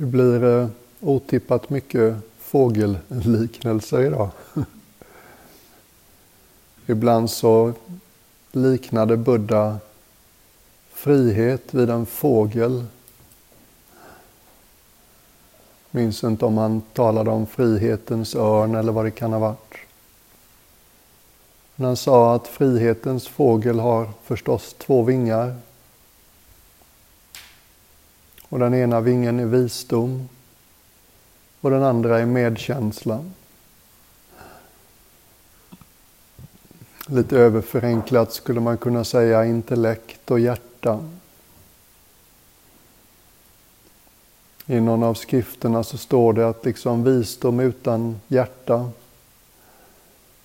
Det blir eh, otippat mycket fågelliknelser idag. Ibland så liknade Buddha frihet vid en fågel. Minns inte om han talade om frihetens örn eller vad det kan ha varit. Men han sa att frihetens fågel har förstås två vingar. Och den ena vingen är visdom och den andra är medkänsla. Lite överförenklat skulle man kunna säga intellekt och hjärta. I någon av skrifterna så står det att liksom visdom utan hjärta,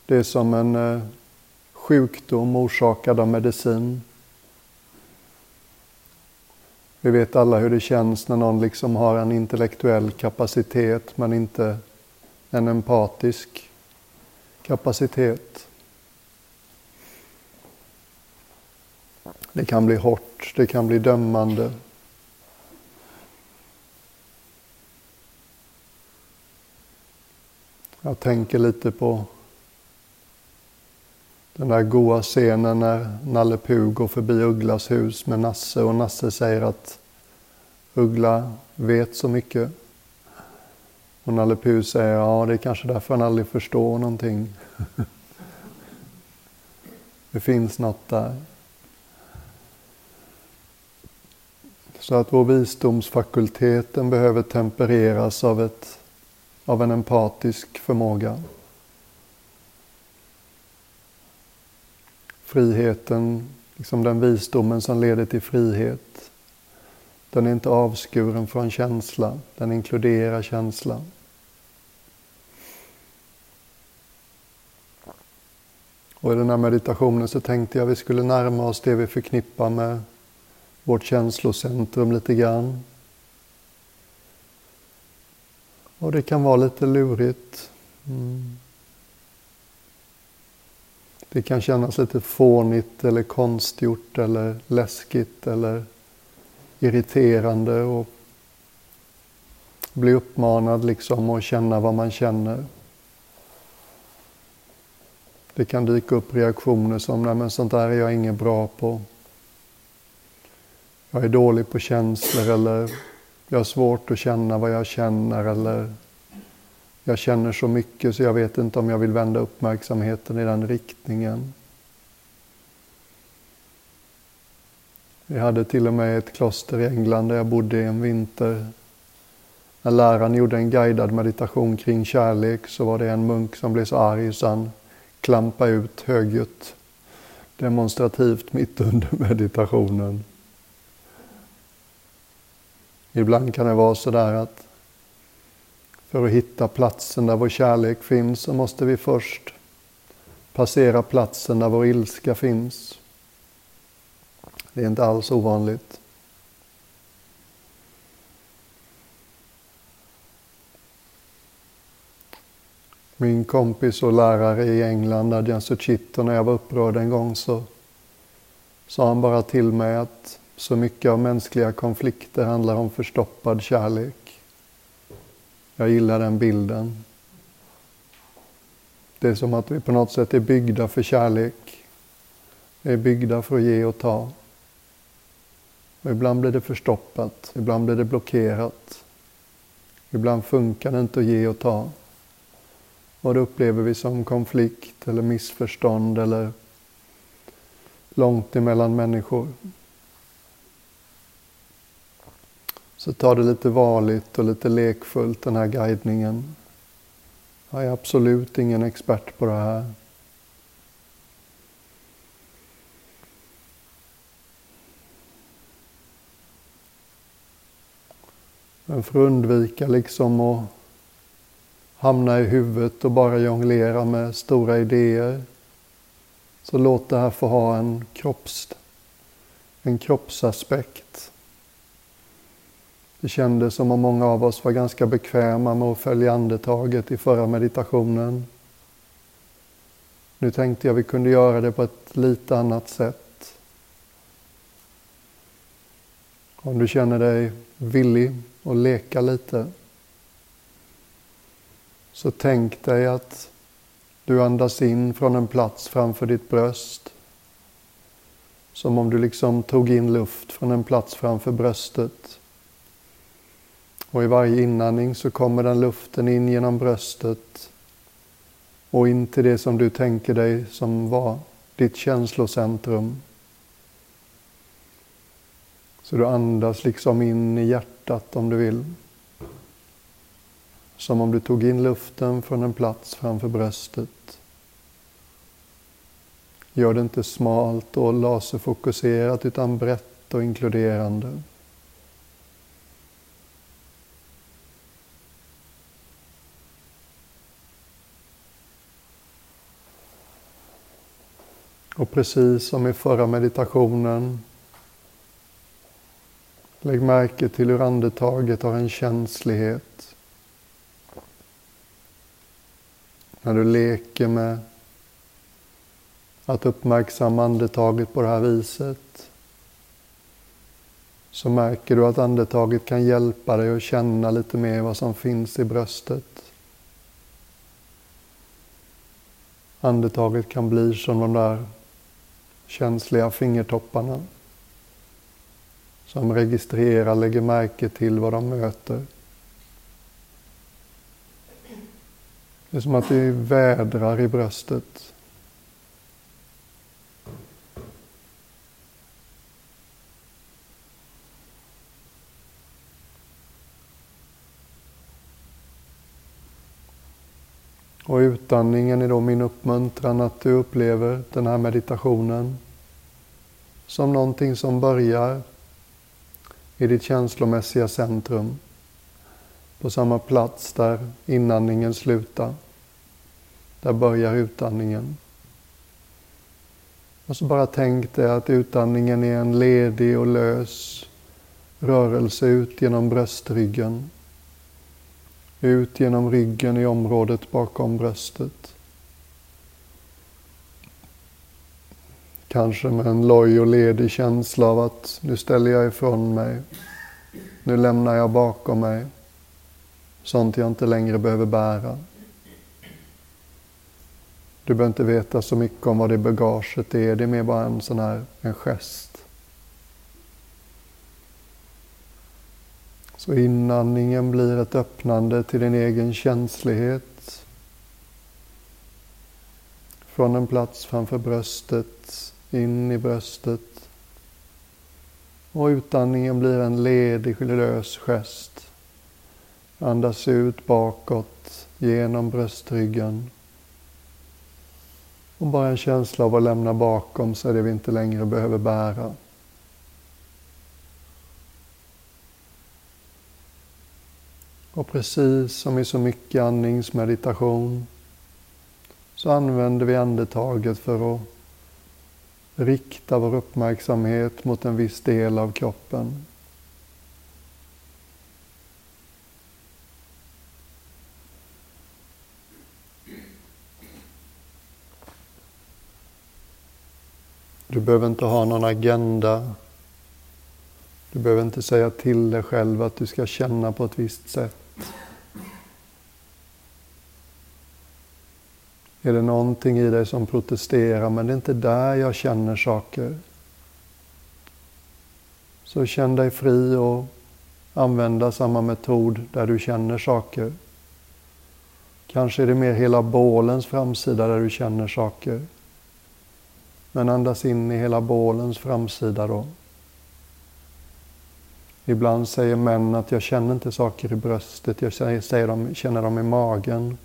det är som en eh, sjukdom orsakad av medicin. Vi vet alla hur det känns när någon liksom har en intellektuell kapacitet men inte en empatisk kapacitet. Det kan bli hårt, det kan bli dömande. Jag tänker lite på den där goa scenen när Nalle Puh går förbi Ugglas hus med Nasse och Nasse säger att Uggla vet så mycket. Och Nalle Puh säger ja, det är kanske därför han aldrig förstår någonting. det finns något där. Så att vår visdomsfakultet den behöver tempereras av, ett, av en empatisk förmåga. Friheten, liksom den visdomen som leder till frihet, den är inte avskuren från känsla, den inkluderar känslan. Och i den här meditationen så tänkte jag att vi skulle närma oss det vi förknippar med vårt känslocentrum lite grann. Och det kan vara lite lurigt. Mm. Det kan kännas lite fånigt eller konstgjort eller läskigt eller irriterande och bli uppmanad liksom att känna vad man känner. Det kan dyka upp reaktioner som, nej men sånt där är jag inget bra på jag är dålig på känslor eller jag har svårt att känna vad jag känner eller jag känner så mycket så jag vet inte om jag vill vända uppmärksamheten i den riktningen. Vi hade till och med ett kloster i England där jag bodde en vinter. När läraren gjorde en guidad meditation kring kärlek så var det en munk som blev så arg så han klampade ut högljutt demonstrativt mitt under meditationen. Ibland kan det vara så där att för att hitta platsen där vår kärlek finns så måste vi först passera platsen där vår ilska finns. Det är inte alls ovanligt. Min kompis och lärare i England, Adjan Suchito, när jag var upprörd en gång så sa han bara till mig att så mycket av mänskliga konflikter handlar om förstoppad kärlek. Jag gillar den bilden. Det är som att vi på något sätt är byggda för kärlek. Vi är byggda för att ge och ta. Och ibland blir det förstoppat, ibland blir det blockerat. Ibland funkar det inte att ge och ta. Och det upplever vi som konflikt eller missförstånd eller långt emellan människor. Så ta det lite varligt och lite lekfullt den här guidningen. Jag är absolut ingen expert på det här. Men för att undvika liksom att hamna i huvudet och bara jonglera med stora idéer så låt det här få ha en, kropps, en kroppsaspekt. Det kändes som om många av oss var ganska bekväma med att följa andetaget i förra meditationen. Nu tänkte jag vi kunde göra det på ett lite annat sätt. Om du känner dig villig att leka lite. Så tänk dig att du andas in från en plats framför ditt bröst. Som om du liksom tog in luft från en plats framför bröstet. Och i varje inandning så kommer den luften in genom bröstet och in till det som du tänker dig som var ditt känslocentrum. Så du andas liksom in i hjärtat om du vill. Som om du tog in luften från en plats framför bröstet. Gör det inte smalt och laserfokuserat utan brett och inkluderande. Och precis som i förra meditationen Lägg märke till hur andetaget har en känslighet. När du leker med att uppmärksamma andetaget på det här viset så märker du att andetaget kan hjälpa dig att känna lite mer vad som finns i bröstet. Andetaget kan bli som de där känsliga fingertopparna som registrerar, lägger märke till vad de möter. Det är som att det vädrar i bröstet. Och utandningen är då min uppmuntran att du upplever den här meditationen som någonting som börjar i ditt känslomässiga centrum på samma plats där inandningen slutar. Där börjar utandningen. Och så bara tänk dig att utandningen är en ledig och lös rörelse ut genom bröstryggen. Ut genom ryggen i området bakom bröstet. Kanske med en loj och ledig känsla av att nu ställer jag ifrån mig. Nu lämnar jag bakom mig sånt jag inte längre behöver bära. Du behöver inte veta så mycket om vad det bagaget är, det är mer bara en sån här en gest. Så inandningen blir ett öppnande till din egen känslighet. Från en plats framför bröstet in i bröstet. Och utandningen blir en ledig, lös gest. Andas ut bakåt genom bröstryggen. Och bara en känsla av att lämna bakom sig det vi inte längre behöver bära. Och precis som i så mycket andningsmeditation så använder vi andetaget för att rikta vår uppmärksamhet mot en viss del av kroppen. Du behöver inte ha någon agenda. Du behöver inte säga till dig själv att du ska känna på ett visst sätt. Är det någonting i dig som protesterar, men det är inte där jag känner saker. Så känn dig fri och använda samma metod där du känner saker. Kanske är det mer hela bålens framsida där du känner saker. Men andas in i hela bålens framsida då. Ibland säger män att jag känner inte saker i bröstet, jag säger, dem, känner dem i magen.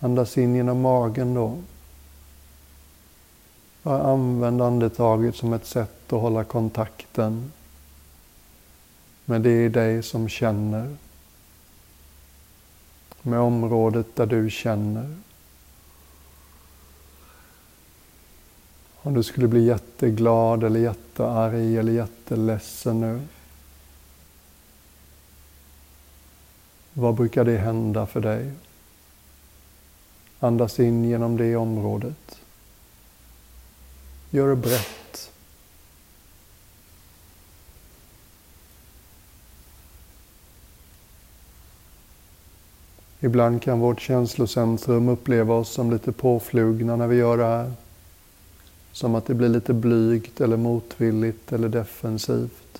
Andas in genom magen då. Bara använd andetaget som ett sätt att hålla kontakten med det i dig som känner. Med området där du känner. Om du skulle bli jätteglad eller jättearg eller jätteledsen nu. Vad brukar det hända för dig? Andas in genom det området. Gör det brett. Ibland kan vårt känslocentrum uppleva oss som lite påflugna när vi gör det här. Som att det blir lite blygt eller motvilligt eller defensivt.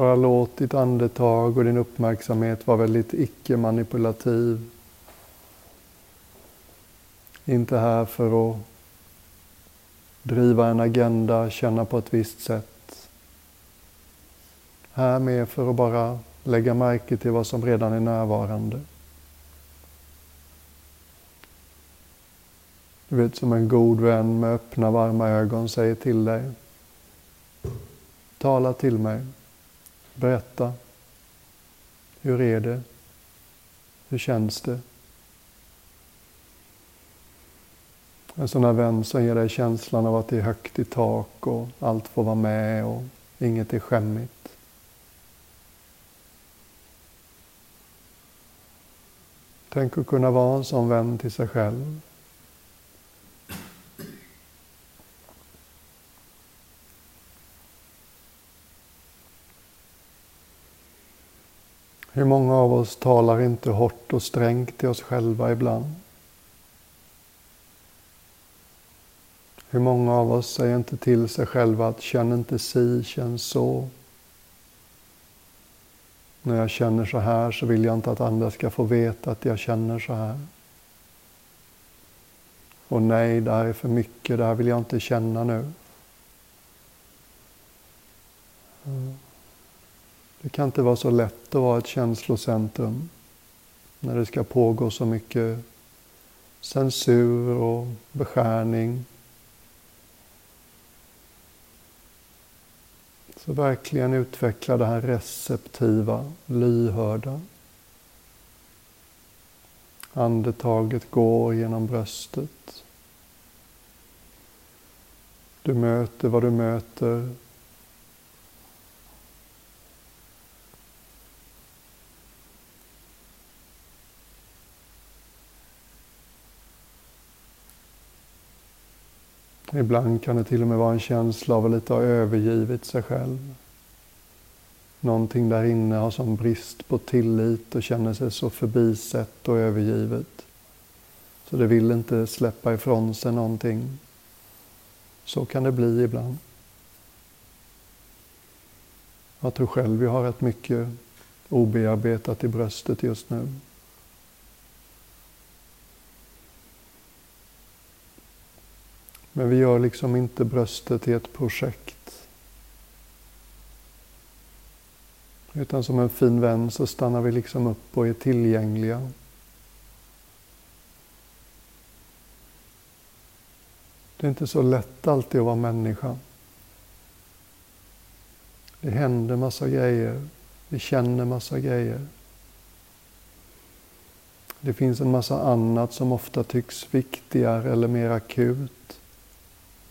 Bara låt ditt andetag och din uppmärksamhet vara väldigt icke-manipulativ. Inte här för att driva en agenda, känna på ett visst sätt. Här med för att bara lägga märke till vad som redan är närvarande. Du vet som en god vän med öppna varma ögon säger till dig. Tala till mig. Berätta. Hur är det? Hur känns det? En sån här vän som ger dig känslan av att det är högt i tak och allt får vara med och inget är skämmigt. Tänk att kunna vara en sån vän till sig själv. Hur många av oss talar inte hårt och strängt till oss själva ibland? Hur många av oss säger inte till sig själva att känn inte si, känn så. När jag känner så här så vill jag inte att andra ska få veta att jag känner så här. Och nej, det här är för mycket, det här vill jag inte känna nu. Mm. Det kan inte vara så lätt att vara ett känslocentrum när det ska pågå så mycket censur och beskärning. Så verkligen utveckla det här receptiva, lyhörda. Andetaget går genom bröstet. Du möter vad du möter Ibland kan det till och med vara en känsla av att lite ha övergivit sig själv. Någonting där inne har sån brist på tillit och känner sig så förbisett och övergivet. Så det vill inte släppa ifrån sig någonting. Så kan det bli ibland. Jag tror själv jag har rätt mycket obearbetat i bröstet just nu. Men vi gör liksom inte bröstet till ett projekt. Utan som en fin vän så stannar vi liksom upp och är tillgängliga. Det är inte så lätt alltid att vara människa. Det händer massa grejer. Vi känner massa grejer. Det finns en massa annat som ofta tycks viktigare eller mer akut.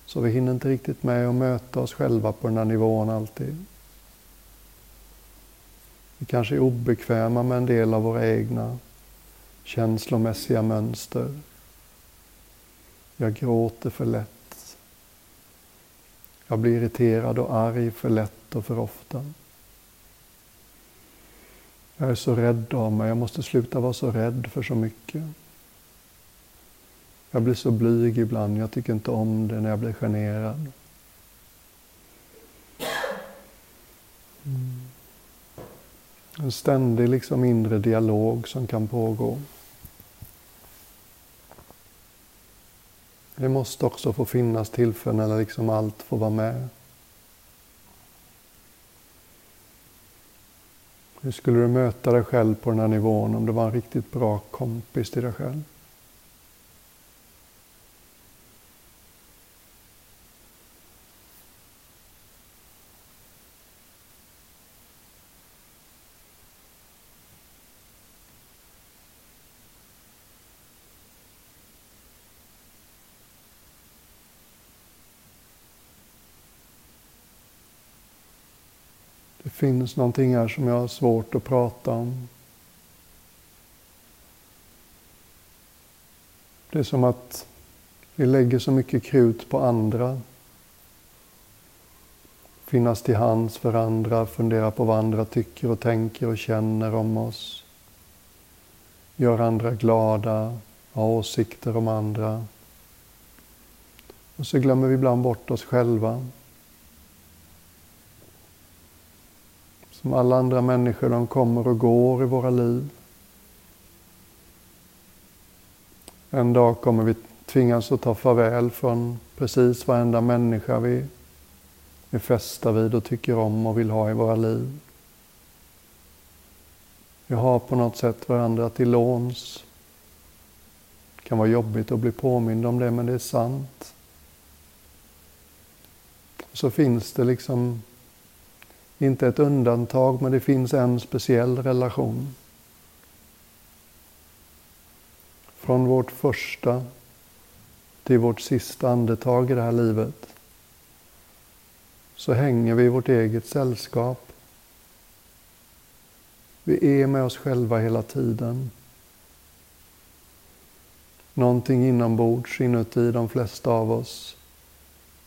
Så vi hinner inte riktigt med att möta oss själva på den här nivån alltid. Vi kanske är obekväma med en del av våra egna känslomässiga mönster. Jag gråter för lätt. Jag blir irriterad och arg för lätt och för ofta. Jag är så rädd av mig, jag måste sluta vara så rädd för så mycket. Jag blir så blyg ibland, jag tycker inte om det när jag blir generad. Mm. En ständig liksom inre dialog som kan pågå. Det måste också få finnas tillfällen när liksom allt får vara med. Hur skulle du möta dig själv på den här nivån om du var en riktigt bra kompis till dig själv? Finns någonting här som jag har svårt att prata om. Det är som att vi lägger så mycket krut på andra. Finnas till hands för andra, fundera på vad andra tycker och tänker och känner om oss. Göra andra glada, ha åsikter om andra. Och så glömmer vi ibland bort oss själva. Som alla andra människor, de kommer och går i våra liv. En dag kommer vi tvingas att ta farväl från precis varenda människa vi är fästa vid och tycker om och vill ha i våra liv. Vi har på något sätt varandra till låns. Det kan vara jobbigt att bli påmind om det, men det är sant. Så finns det liksom inte ett undantag, men det finns en speciell relation. Från vårt första till vårt sista andetag i det här livet så hänger vi i vårt eget sällskap. Vi är med oss själva hela tiden. Någonting inombords inuti de flesta av oss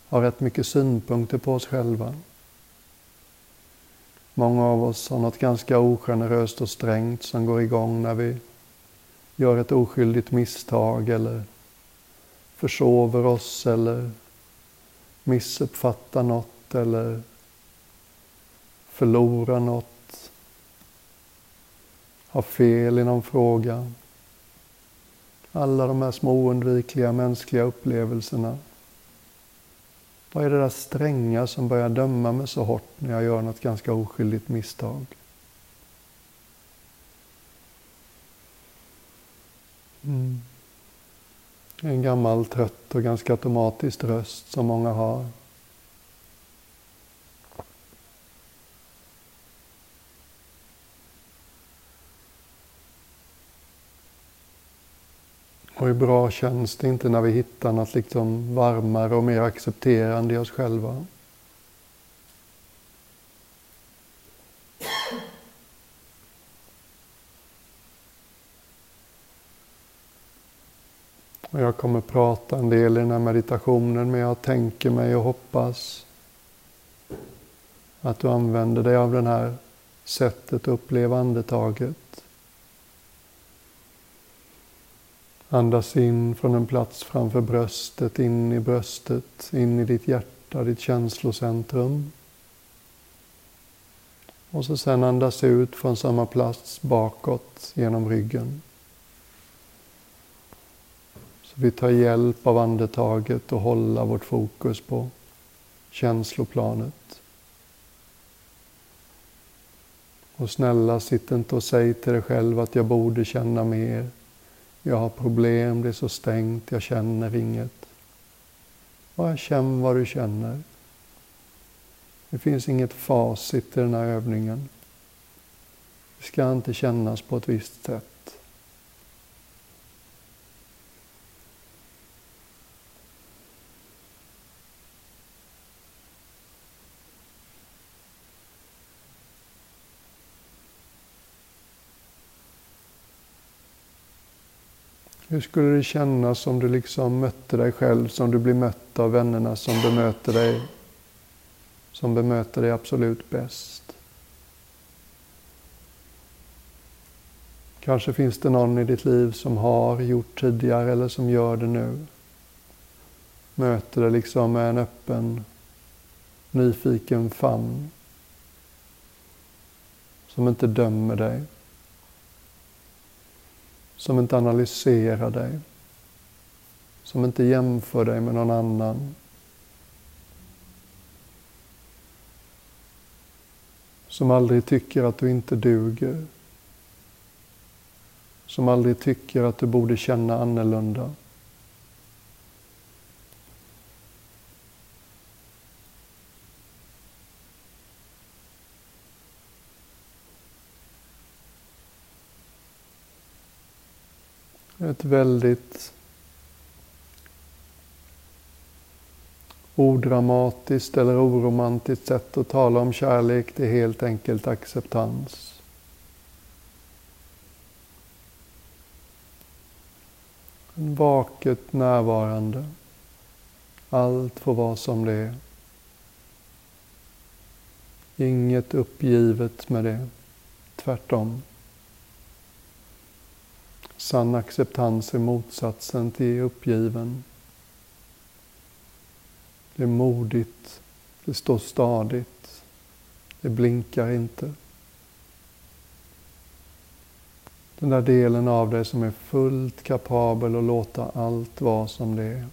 har rätt mycket synpunkter på oss själva. Många av oss har något ganska ogeneröst och strängt som går igång när vi gör ett oskyldigt misstag eller försover oss eller missuppfattar något eller förlorar något, har fel i någon fråga. Alla de här små oundvikliga mänskliga upplevelserna. Vad är det där stränga som börjar döma mig så hårt när jag gör något ganska oskyldigt misstag? Mm. En gammal trött och ganska automatisk röst som många har. Och hur bra känns det inte när vi hittar något liksom varmare och mer accepterande i oss själva? Och jag kommer prata en del i den här meditationen, men jag tänker mig och hoppas att du använder dig av det här sättet att uppleva andetaget. Andas in från en plats framför bröstet, in i bröstet, in i ditt hjärta, ditt känslocentrum. Och så sen andas ut från samma plats bakåt genom ryggen. Så vi tar hjälp av andetaget och håller vårt fokus på känsloplanet. Och snälla, sitt inte och säg till dig själv att jag borde känna mer. Jag har problem, det är så stängt, jag känner inget. Bara känn vad du känner. Det finns inget facit i den här övningen. Det ska inte kännas på ett visst sätt. Hur skulle det kännas om du liksom mötte dig själv som du blir mött av vännerna som bemöter dig, som bemöter dig absolut bäst? Kanske finns det någon i ditt liv som har gjort tidigare eller som gör det nu. Möter dig liksom med en öppen, nyfiken famn. Som inte dömer dig som inte analyserar dig, som inte jämför dig med någon annan. Som aldrig tycker att du inte duger. Som aldrig tycker att du borde känna annorlunda. Ett väldigt odramatiskt eller oromantiskt sätt att tala om kärlek. Det är helt enkelt acceptans. En vaket närvarande. Allt får vara som det är. Inget uppgivet med det. Tvärtom. Sann acceptans är motsatsen till uppgiven. Det är modigt. Det står stadigt. Det blinkar inte. Den där delen av dig som är fullt kapabel att låta allt vara som det är.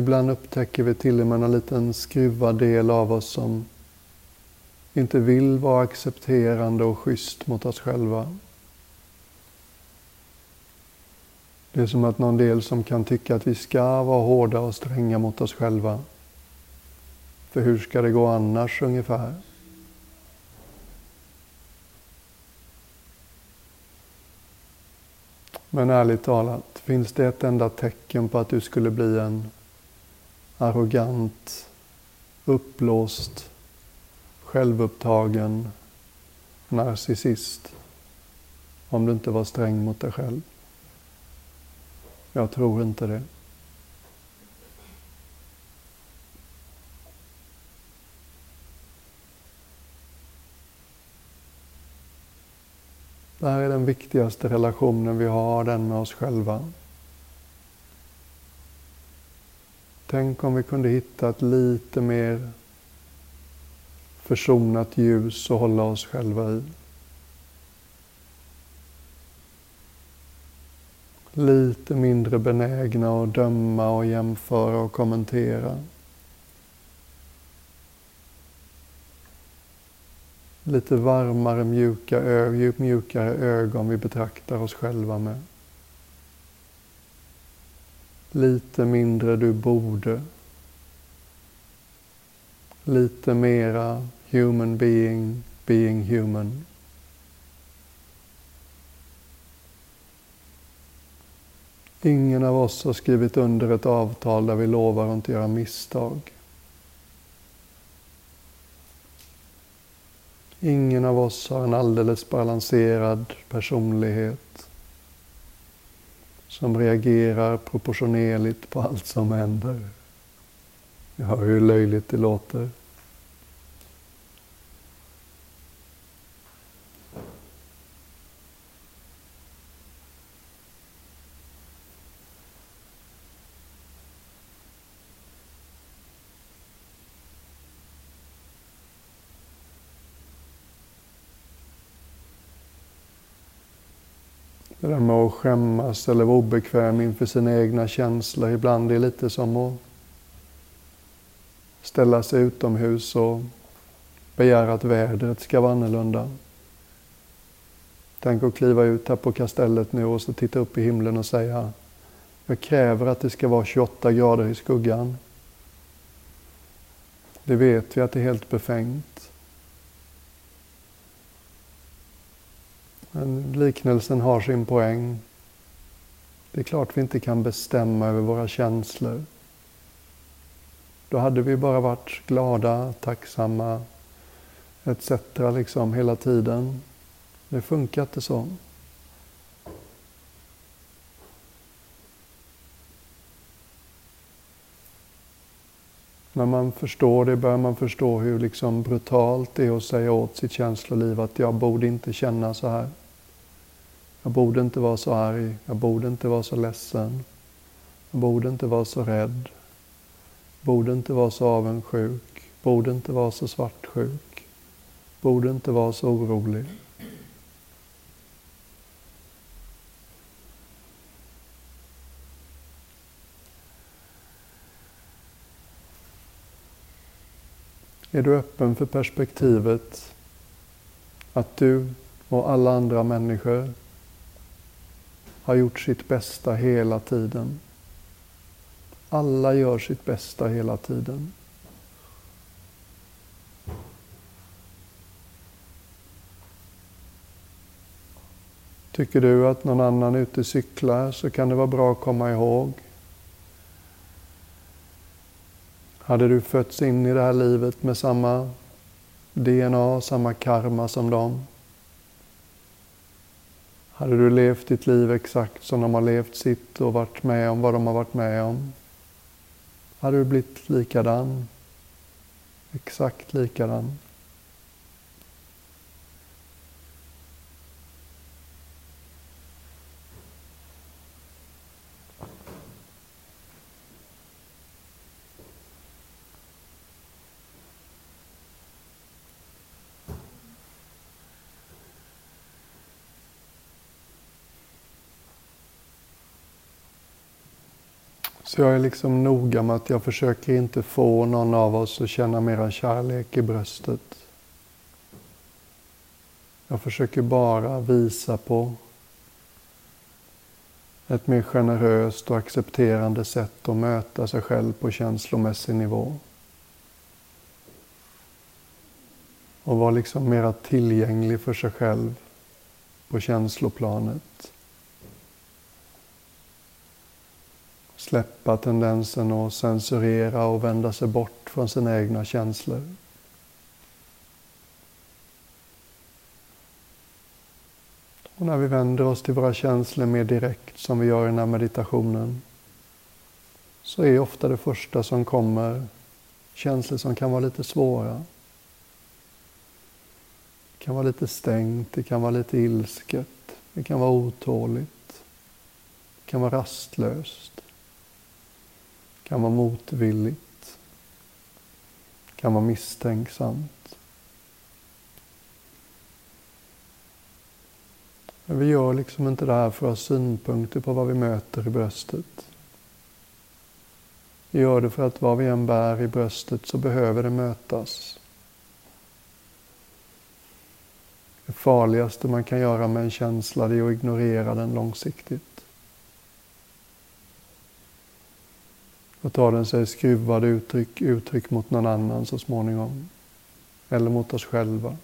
Ibland upptäcker vi till och med en liten skruvad del av oss som inte vill vara accepterande och schysst mot oss själva. Det är som att någon del som kan tycka att vi ska vara hårda och stränga mot oss själva. För hur ska det gå annars ungefär? Men ärligt talat, finns det ett enda tecken på att du skulle bli en arrogant, uppblåst, självupptagen narcissist om du inte var sträng mot dig själv. Jag tror inte det. Det här är den viktigaste relationen vi har, den med oss själva. Tänk om vi kunde hitta ett lite mer försonat ljus att hålla oss själva i. Lite mindre benägna att döma och jämföra och kommentera. Lite varmare, mjuka, mjukare ögon vi betraktar oss själva med. Lite mindre du borde. Lite mera human being, being human. Ingen av oss har skrivit under ett avtal där vi lovar att inte göra misstag. Ingen av oss har en alldeles balanserad personlighet som reagerar proportionerligt på allt som händer. Jag hör hur löjligt det låter. Det där med att skämmas eller vara obekväm inför sina egna känslor. Ibland är det lite som att ställa sig utomhus och begära att vädret ska vara annorlunda. Tänk att kliva ut här på kastellet nu och så titta upp i himlen och säga Jag kräver att det ska vara 28 grader i skuggan. Det vet vi att det är helt befängt. Men liknelsen har sin poäng. Det är klart vi inte kan bestämma över våra känslor. Då hade vi bara varit glada, tacksamma etc. liksom hela tiden. Det funkar inte så. När man förstår det börjar man förstå hur liksom brutalt det är att säga åt sitt känsloliv att jag borde inte känna så här. Jag borde inte vara så arg, jag borde inte vara så ledsen. Jag borde inte vara så rädd. Borde inte vara så avundsjuk. Borde inte vara så svartsjuk. Borde inte vara så orolig. Är du öppen för perspektivet att du och alla andra människor har gjort sitt bästa hela tiden. Alla gör sitt bästa hela tiden. Tycker du att någon annan är ute cyklar så kan det vara bra att komma ihåg. Hade du fötts in i det här livet med samma DNA, samma karma som dem? Hade du levt ditt liv exakt som de har levt sitt och varit med om vad de har varit med om? Hade du blivit likadan? Exakt likadan? Så jag är liksom noga med att jag försöker inte få någon av oss att känna mera kärlek i bröstet. Jag försöker bara visa på ett mer generöst och accepterande sätt att möta sig själv på känslomässig nivå. Och vara liksom mera tillgänglig för sig själv på känsloplanet. Släppa tendensen att censurera och vända sig bort från sina egna känslor. Och när vi vänder oss till våra känslor mer direkt, som vi gör i den här meditationen, så är ofta det första som kommer känslor som kan vara lite svåra. Det kan vara lite stängt, det kan vara lite ilsket, det kan vara otåligt, det kan vara rastlöst kan vara motvilligt, kan vara misstänksamt. Men vi gör liksom inte det här för att ha synpunkter på vad vi möter i bröstet. Vi gör det för att vad vi än bär i bröstet så behöver det mötas. Det farligaste man kan göra med en känsla är att ignorera den långsiktigt. Då tar den sig skruvade uttryck, uttryck mot någon annan så småningom. Eller mot oss själva.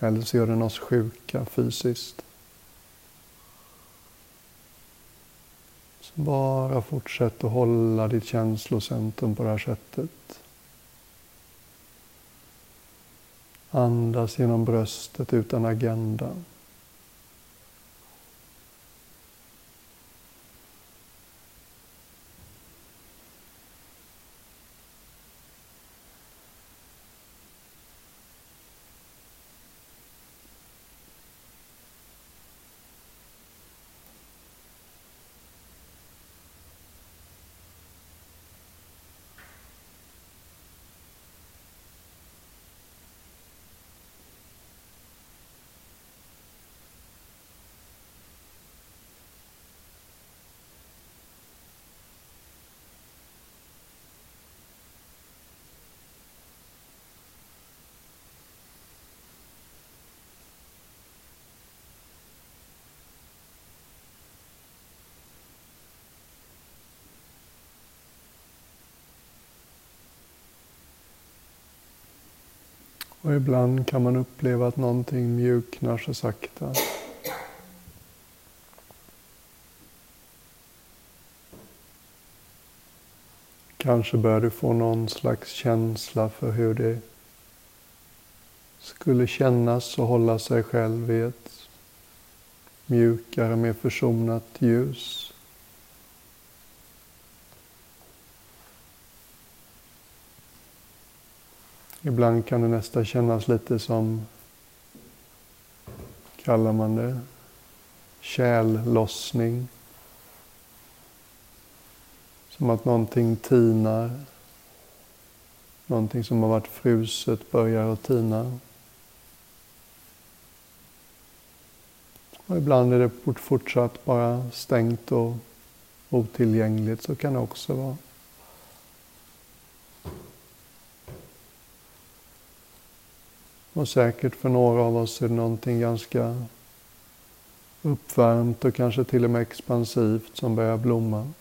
Eller så gör den oss sjuka fysiskt. Så bara fortsätt att hålla ditt känslocentrum på det här sättet. Andas genom bröstet utan agenda. Och ibland kan man uppleva att någonting mjuknar så sakta. Kanske börjar du få någon slags känsla för hur det skulle kännas att hålla sig själv i ett mjukare, mer försonat ljus. Ibland kan det nästan kännas lite som, kallar man det, källossning. Som att någonting tinar. Någonting som har varit fruset börjar att tina. Och ibland är det fortsatt bara stängt och otillgängligt. Så kan det också vara. Och säkert för några av oss är det någonting ganska uppvärmt och kanske till och med expansivt som börjar blomma.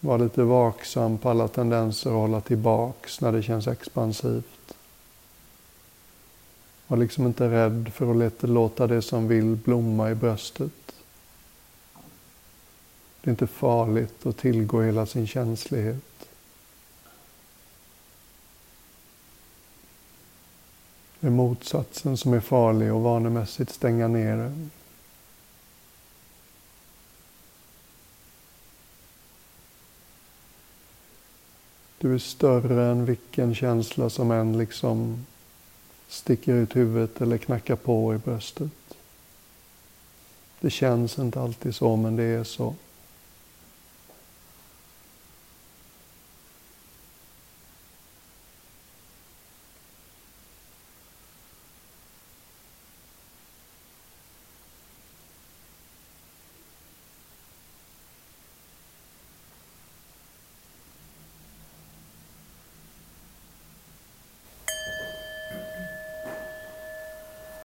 Var lite vaksam på alla tendenser att hålla tillbaks när det känns expansivt. Var liksom inte rädd för att låta det som vill blomma i bröstet. Det är inte farligt att tillgå hela sin känslighet. Är motsatsen som är farlig och vanemässigt stänga ner den. Du är större än vilken känsla som än liksom sticker ut huvudet eller knackar på i bröstet. Det känns inte alltid så, men det är så.